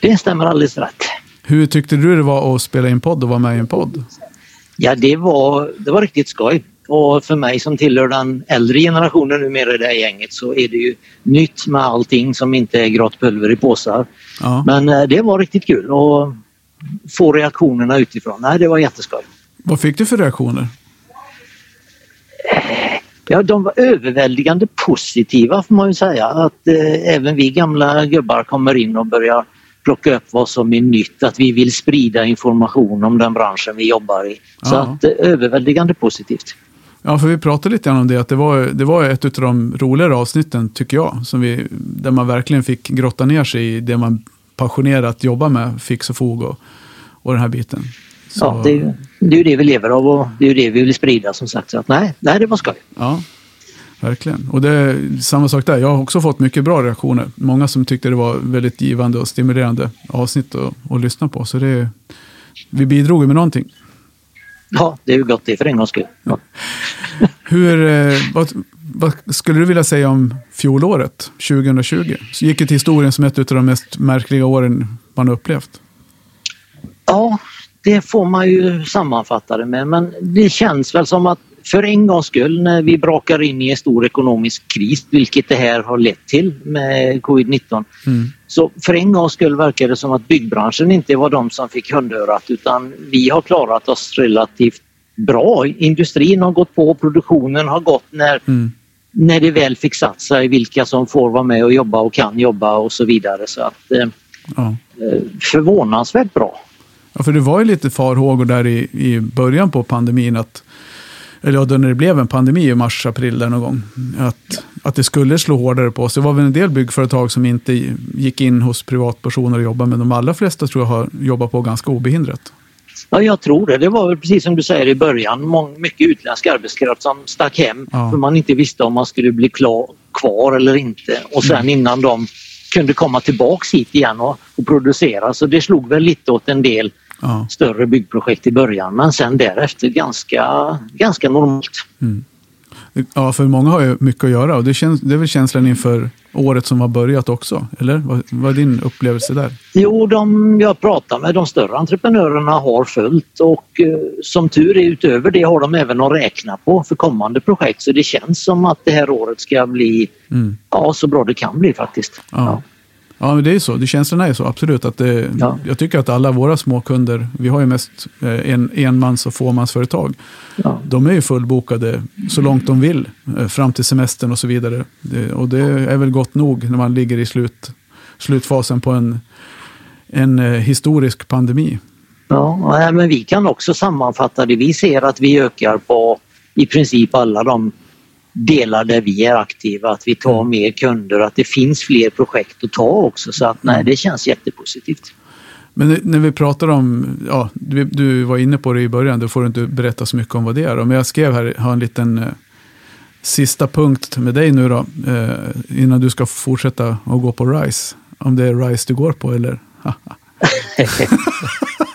Det stämmer alldeles rätt. Hur tyckte du det var att spela in podd och vara med i en podd? Ja, det var, det var riktigt skoj. Och för mig som tillhör den äldre generationen numera i det här gänget så är det ju nytt med allting som inte är grått pulver i påsar. Ja. Men eh, det var riktigt kul och få reaktionerna utifrån. Nej, det var jätteskoj. Vad fick du för reaktioner? Ja, de var överväldigande positiva får man ju säga. Att eh, även vi gamla gubbar kommer in och börjar plocka upp vad som är nytt. Att vi vill sprida information om den branschen vi jobbar i. Så Ja. att eh, överväldigande positivt. Ja, för vi pratade lite grann om det, att det var, det var ett av de roligare avsnitten, tycker jag, som vi, där man verkligen fick grotta ner sig i det man passionerat jobbar med, fix och fog och, och den här biten. Så, Ja, det, är, ju- det är ju det vi lever av och det är ju det vi vill sprida som sagt. Så att, nej, nej, det var skoj. Ja, verkligen. Och det är samma sak där. Jag har också fått mycket bra reaktioner. Många som tyckte det var väldigt givande och stimulerande avsnitt att, att lyssna på. Så det, vi bidrog ju med någonting. Ja, det är ju gott det för en gångs skull. Ja. Hur, eh, vad, vad skulle du vilja säga om fjolåret, 2020? Så gick det till historien som ett av de mest märkliga åren man upplevt. Ja, det får man ju sammanfatta det med men det känns väl som att för en gångs skull när vi brakar in i en stor ekonomisk kris, vilket det här har lett till med covid-19, Mm. så för en gångs skull verkar det som att byggbranschen inte var de som fick hundörat utan vi har klarat oss relativt bra. Industrin har gått på, produktionen har gått när, Mm. när det väl fick satt sig vilka som får vara med och jobba och kan jobba och så vidare. Så att eh, Ja. eh, förvånansvärt bra. Ja, för det var ju lite farhågor där i, i början på pandemin. Att, eller ja, då när det blev en pandemi i mars, april där någon gång. Att, att det skulle slå hårdare på oss. Det var väl en del byggföretag som inte gick in hos privatpersoner och jobbade. Men de allra flesta tror jag har jobbat på ganska obehindrat. Ja, jag tror det. Det var väl precis som du säger i början, mycket utländsk arbetskraft som stack hem Ja. för man inte visste om man skulle bli klar, kvar eller inte. Och sen innan de kunde komma tillbaks hit igen och, och producera. Så det slog väl lite åt en del Ja. större byggprojekt i början men sen därefter ganska, ganska normalt. Ja, för många har ju mycket att göra. Och det, känns, det är väl känslan inför året som har börjat också. Eller vad, vad är din upplevelse där? Jo, de jag pratar med, de större entreprenörerna har följt och eh, som tur är utöver det har de även att räkna på för kommande projekt. Så det känns som att det här året ska bli Mm. ja, så bra det kan bli faktiskt. Ja. Ja, men det är så. Det, känslan är så, absolut. Att det, Ja. Jag tycker att alla våra småkunder, vi har ju mest eh, en, enmans och fåmansföretag, Ja. de är ju fullbokade så långt de vill, eh, fram till semestern och så vidare. Det, och det är väl gott nog när man ligger i slut, slutfasen på en, en eh, historisk pandemi. Ja, men vi kan också sammanfatta det. Vi ser att vi ökar på i princip alla de delar där vi är aktiva. Att vi tar mer kunder, att det finns fler projekt att ta också. Så att nej, det känns jättepositivt. Men när- vi pratar om, ja, du, du var inne på det i början, då får du inte berätta så mycket om vad det är. då. Men jag skrev här, har en liten eh, sista punkt med dig nu då, eh, innan du ska fortsätta att gå på RISE. Om det är RISE du går på eller?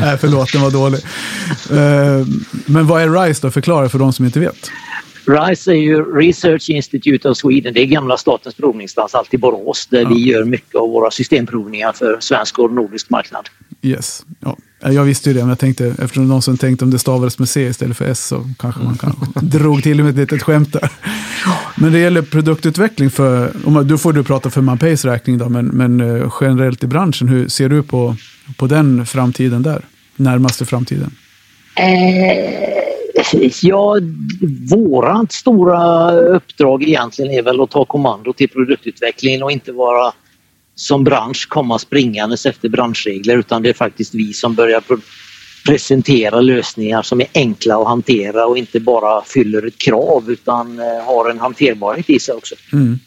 Nej, förlåt, den var dålig. Eh, men vad är RISE då? Förklara för de som inte vet. RISE är ju Research Institute of Sweden. Det är gamla Statens provningsanstalt i Borås där vi gör mycket av våra systemprovningar för svensk och nordisk marknad. Yes. Ja. Jag visste ju det, men jag tänkte, eftersom någon som tänkte om det stavades med C istället för S så kanske man kan drog till med ett litet skämt där. Men det gäller produktutveckling för, om då får du prata för Manpays räkning då, men, men eh, generellt i branschen, hur ser du på, på den framtiden där? Närmaste framtiden? Eh, ja, vårat stora uppdrag egentligen är väl att ta kommando till produktutvecklingen och inte vara som bransch komma springandes efter branschregler utan det är faktiskt vi som börjar presentera lösningar som är enkla att hantera och inte bara fyller ett krav utan eh, har en hanterbarhet i sig också. Mm.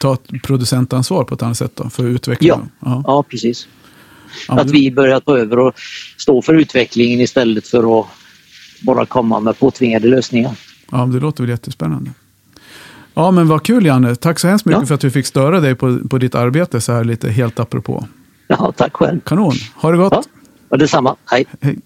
Ta ett producentansvar på ett annat sätt då, för utvecklingen? Ja. ja precis. Ja, Att vi börjar ta över och stå för utvecklingen istället för att bara komma med påtvingade lösningar. Ja, det låter väl jättespännande. Ja, men vad kul Janne. Tack så hemskt mycket Ja. för att vi fick störa dig på, på ditt arbete så här lite helt apropå. Ja, tack själv. Kanon. Ha det gott. Ja, och detsamma. Hej. Hej.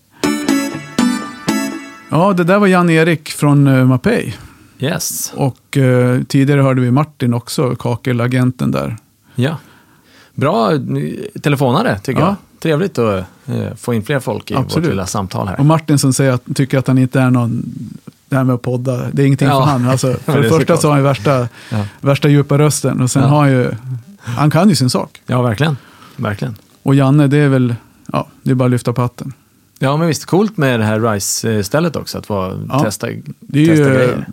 Ja, det där var Jan-Erik från uh, Mapei. Yes. Och eh, tidigare hörde vi Martin också, kakelagenten där. Ja. Bra eh, telefonare tycker Ja. jag. Trevligt att eh, få in fler folk i Absolut. vårt lilla samtal här. Och Martin som säger att, tycker att han inte är någon, det här med att podda, det är ingenting Ja. för han. Alltså, för det det första så har han ju värsta, Ja. värsta djupa rösten och sen Ja. har han ju, han kan ju sin sak. Ja, verkligen. Verkligen. Och Janne, det är väl, ja, det är bara att lyfta på hatten. Ja, men visst, coolt med det här RISE-stället också, att få Ja. testa, Det är testa ju, grejer.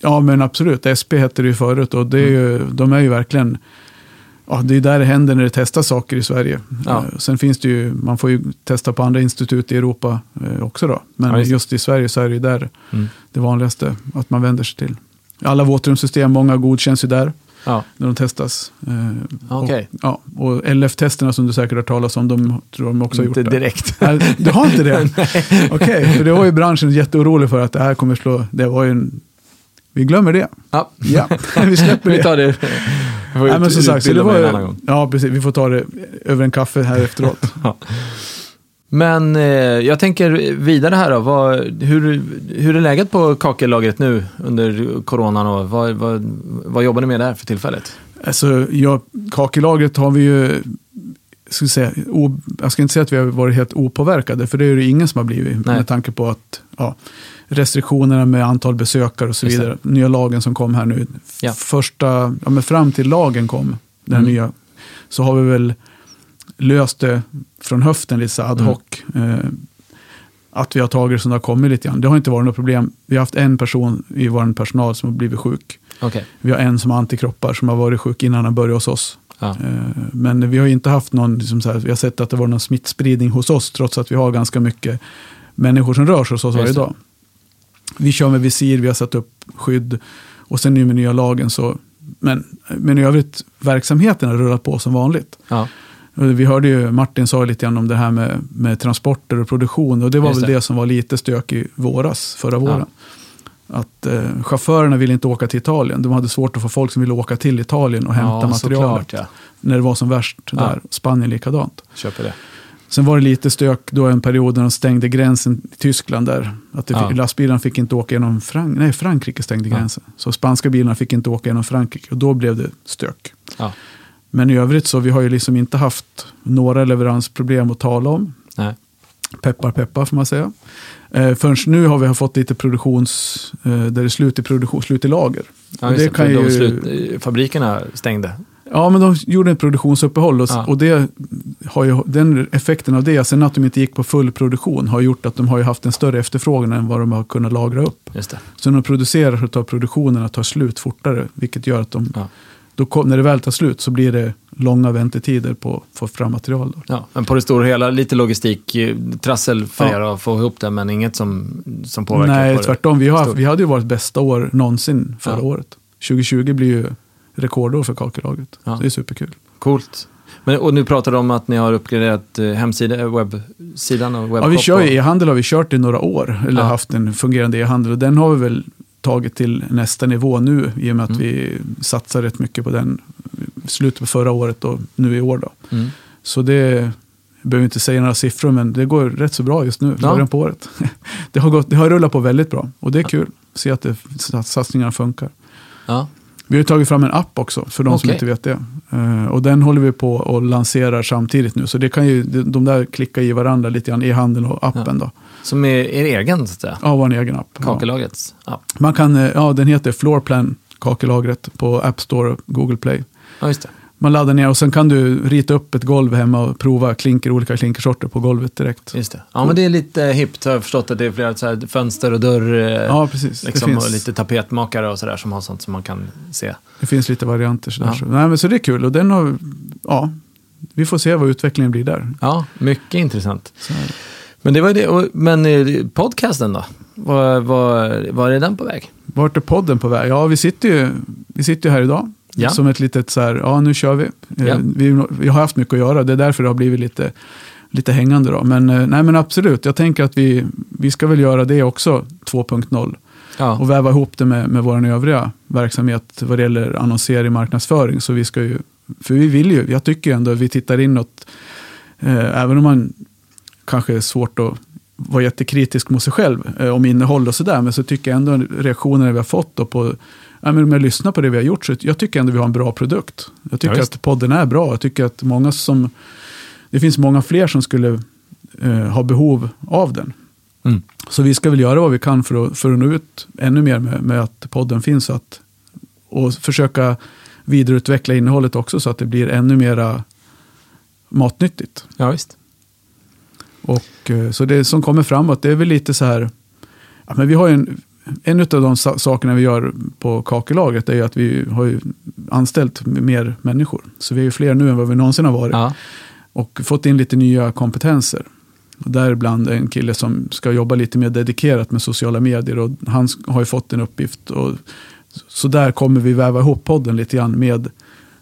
ja men absolut, SP hette det ju förut och det är ju, Mm. de är ju verkligen, ja det är där det händer när det testas saker i Sverige. Ja. Eh, Sen finns det ju, man får ju testa på andra institut i Europa eh, också då. Men Ja, just just, i Sverige så är det ju där Mm. det vanligaste att man vänder sig till. Alla våtrumssystem, många godkänns ju där Ja, när de testas. Eh, Okej. Och, ja, och LF-testerna som du säkert har talat om, de tror de också har gjort inte det. direkt. Nej, du har inte det? Okej, för det var ju branschen jätteorolig för att det här kommer slå. Det var ju en, vi glömmer det. Ja, Ja, vi släpper vi det. tar det. Vi får Nej, men som sagt, så det var, gång. ja, precis. Vi får ta det över en kaffe här efteråt. Men eh, jag tänker vidare här då. Vad, hur, hur är läget på kakellagret nu under coronan och vad, vad, vad jobbar ni med där för tillfället? Alltså, ja, kakellagret har vi ju, ska säga, o, jag ska inte säga att vi har varit helt opåverkade, för det är det ingen som har blivit. Nej. Med tanke på att ja, restriktionerna med antal besökare och så vidare. Nya lagen som kom här nu. Ja. Första, ja, men fram till lagen kom, den Mm. nya, så har vi väl löst det från höften lite så ad Mm. hoc. Eh, att vi har tagit det som det har kommit lite grann. Det har inte varit något problem. Vi har haft en person i vår personal som har blivit sjuk. Okej. Vi har en som har antikroppar som har varit sjuk innan han började hos oss. Ja. Eh, Men vi har inte haft någon, liksom så här, vi har sett att det var någon smittspridning hos oss trots att vi har ganska mycket människor som rör sig hos oss varje dag. Vi kör med visir, vi har satt upp skydd och sen nu med nya lagen så, men, men i övrigt verksamheten har rullat på som vanligt. Ja. Vi hörde ju Martin sa lite grann om det här med, med transporter och produktion och det var Just väl det. det. som var lite stök i våras, förra våren. Att eh, chaufförerna ville inte åka till Italien. De hade svårt att få folk som ville åka till Italien och hämta ja, materialet. såklart ja. När det var som värst Ja. där. Spanien likadant. Köper det. Sen var det lite stök då en period när de stängde gränsen i Tyskland där. Att det Ja. fick, lastbilarna fick inte åka genom Frank Nej, Frankrike stängde Ja. gränsen. Så spanska bilarna fick inte åka genom Frankrike och då blev det stök. Ja. Men i övrigt så vi har ju liksom inte haft några leveransproblem att tala om. Nej. Peppar peppar får man säga. Eh, förrän nu har vi fått lite produktions, eh, där det är slut i produktion, slut i lager. Ja, Och det, kan ju- slut, fabrikerna stängde. Ja, men de gjorde ett produktionsuppehåll och, Ja. och det har ju, den effekten av det, sen att de inte gick på full produktion, har gjort att de har ju haft en större efterfrågan än vad de har kunnat lagra upp. Just det. Så när de producerar så tar produktionen att ta slut fortare, vilket gör att de, Ja. då när det väl tar slut så blir det långa väntetider på att få fram material. Då. Ja, men på det stora hela, lite logistik, eh, trassel för Ja. er att få ihop det, men inget som, som påverkar Nej, på tvärtom. Vi, har vi hade ju vårt bästa år någonsin förra Ja. året. 2020 blir ju rekordår för kakelagret. Ja. Så det är superkul. Coolt. Men, och nu pratar du om att ni har uppgraderat eh, hemsida, eh, webbsidan och Ja, webbshop. vi kör e-handel har vi kört i några år, eller Ja. haft en fungerande e-handel. Och den har vi väl tagit till nästa nivå nu, i och med att Mm. vi satsar rätt mycket på den slutet på förra året och nu i år. Då. Mm. Så det, jag behöver inte säga några siffror, men det går rätt så bra just nu, Ja. början på året. Det har, gått, det har rullat på väldigt bra och det är kul att se att det, satsningarna funkar. Ja. Vi har tagit fram en app också, för de som Okej. inte vet det. Eh, och den håller vi på och lanserar samtidigt nu. Så det kan ju, de där klickar i varandra lite grann, e-handeln och appen då. Som är er egen, så att säga. Ja, vår egen app. Ja. Kakellagets app. Man kan, eh, ja, den heter Floorplan kakelagret på App Store och Google Play. Ja, just det. Man laddar ner och sen kan du rita upp ett golv hemma och prova klinker, olika klinkersorter på golvet direkt. Just det. Ja, men det är lite hippt. Jag har förstått att det är flera så här fönster och dörr. eh, Ja, precis. Liksom, och lite tapetmakare och sådär som har sånt som man kan se. det finns lite varianter. Sådär. Ja. Så, nej, men så det är kul och den har, ja, vi får se vad utvecklingen blir där. Ja, mycket intressant. Men det var det. Men eh, podcasten då? Var, var, var är den på väg? Vart är podden på väg? Ja, vi sitter ju, vi sitter ju här idag. Ja. Som ett litet så här, ja nu kör vi. Eh, Ja. vi. Vi har haft mycket att göra, det är därför det har blivit lite, lite hängande då. Men, eh, nej, men absolut, jag tänker att vi, vi ska väl göra det också 2.0. Ja, Och väva ihop det med, med vår övriga verksamhet vad det gäller annonsering, marknadsföring. Så vi ska ju, för vi vill ju, jag tycker ändå att vi tittar inåt, eh, även om man kanske är svårt att vara jättekritisk mot sig själv eh, om innehåll och sådär, men så tycker jag ändå reaktionerna vi har fått på, ja, men om jag lyssnar på det vi har gjort, så jag tycker ändå vi har en bra produkt. Jag tycker Ja, att podden är bra, jag tycker att många som, det finns många fler som skulle eh, ha behov av den. Mm. Så vi ska väl göra vad vi kan för att, för att nå ut ännu mer med, med att podden finns. Att, och försöka vidareutveckla innehållet också så att det blir ännu mera matnyttigt. ja visst. Och, eh, så det som kommer framåt, det är väl lite så här, ja, men vi har ju en, en av de sa- sakerna vi gör på kakellagret är att vi har ju anställt mer människor. Så vi är ju fler nu än vad vi någonsin har varit. Ja. Och fått in lite nya kompetenser. Däribland en kille som ska jobba lite mer dedikerat med sociala medier. Och han har ju fått en uppgift. Och så där kommer vi väva ihop podden lite grann med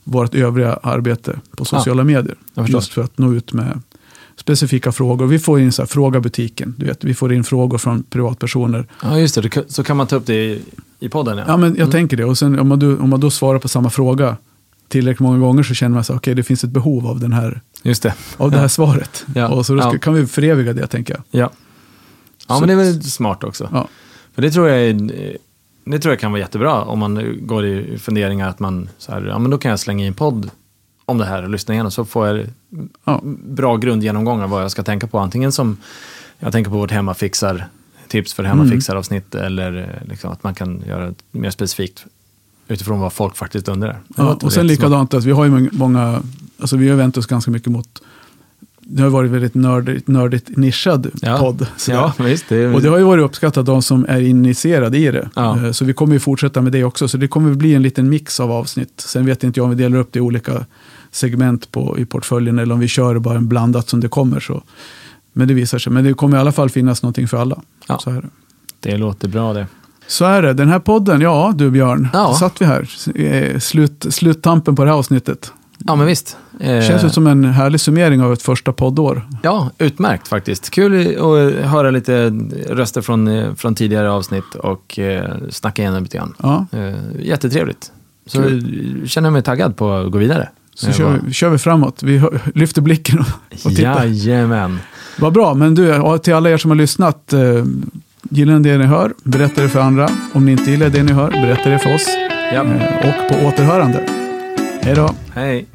vårt övriga arbete på sociala medier. jag förstår. Just för att nå ut med specifika frågor. Vi får in så här, fråga butiken. Du vet, vi får in frågor från privatpersoner. ja, just det. Så kan man ta upp det i, i podden. Ja. Ja, men jag Mm. tänker det. Och sen om man, då, om man då svarar på samma fråga tillräckligt många gånger så känner man sig okej, det finns ett behov av, den här, Just det. av det här svaret. Ja. Och så då ska, Ja. kan vi föreviga det, tänker jag. Ja. Ja, Så- men det är väl smart också. Ja. För det tror jag är, det tror jag kan vara jättebra om man går i funderingar att man så här, ja men då kan jag slänga in en podd om det här och lyssna igenom så får jag Ja. bra grundgenomgång av vad jag ska tänka på. Antingen som jag tänker på vårt hemmafixar tips för hemmafixaravsnitt eller eh, liksom att man kan göra det mer specifikt utifrån vad folk faktiskt undrar. Ja, och sen likadant att vi har ju många, alltså vi har vänt oss ganska mycket mot, det har varit väldigt nördigt, nördigt nischad Ja. podd. Ja, visst. Det Och det har ju varit uppskattat de som är initierade i det. Ja. Eh, Så vi kommer ju fortsätta med det också. Så det kommer bli en liten mix av avsnitt. Sen vet inte jag om vi delar upp det i olika segment på, i portföljen eller om vi kör bara en blandat som det kommer. Så. Men det visar sig. Men det kommer i alla fall finnas någonting för alla. Ja. Så är det. det låter bra det. Så är det. Den här podden, ja du Björn, Ja. satt vi här. Eh, Slut, sluttampen på det här avsnittet. Ja, men visst. Eh, Känns det som en härlig summering av ett första poddår. Ja, utmärkt faktiskt. Kul att höra lite röster från, eh, från tidigare avsnitt och snacka igenom lite grann. Ja, jättetrevligt. Så eh, känner jag mig taggad på att gå vidare. Så kör vi, kör vi framåt. Vi lyfter blicken och, och tittar. Jajamän. Vad bra, men du, till alla er som har lyssnat. Eh, gillar ni det ni hör, berätta det för andra. Om ni inte gillar det ni hör, berätta det för oss. Ja. Eh, och på återhörande. Hej då. Hej.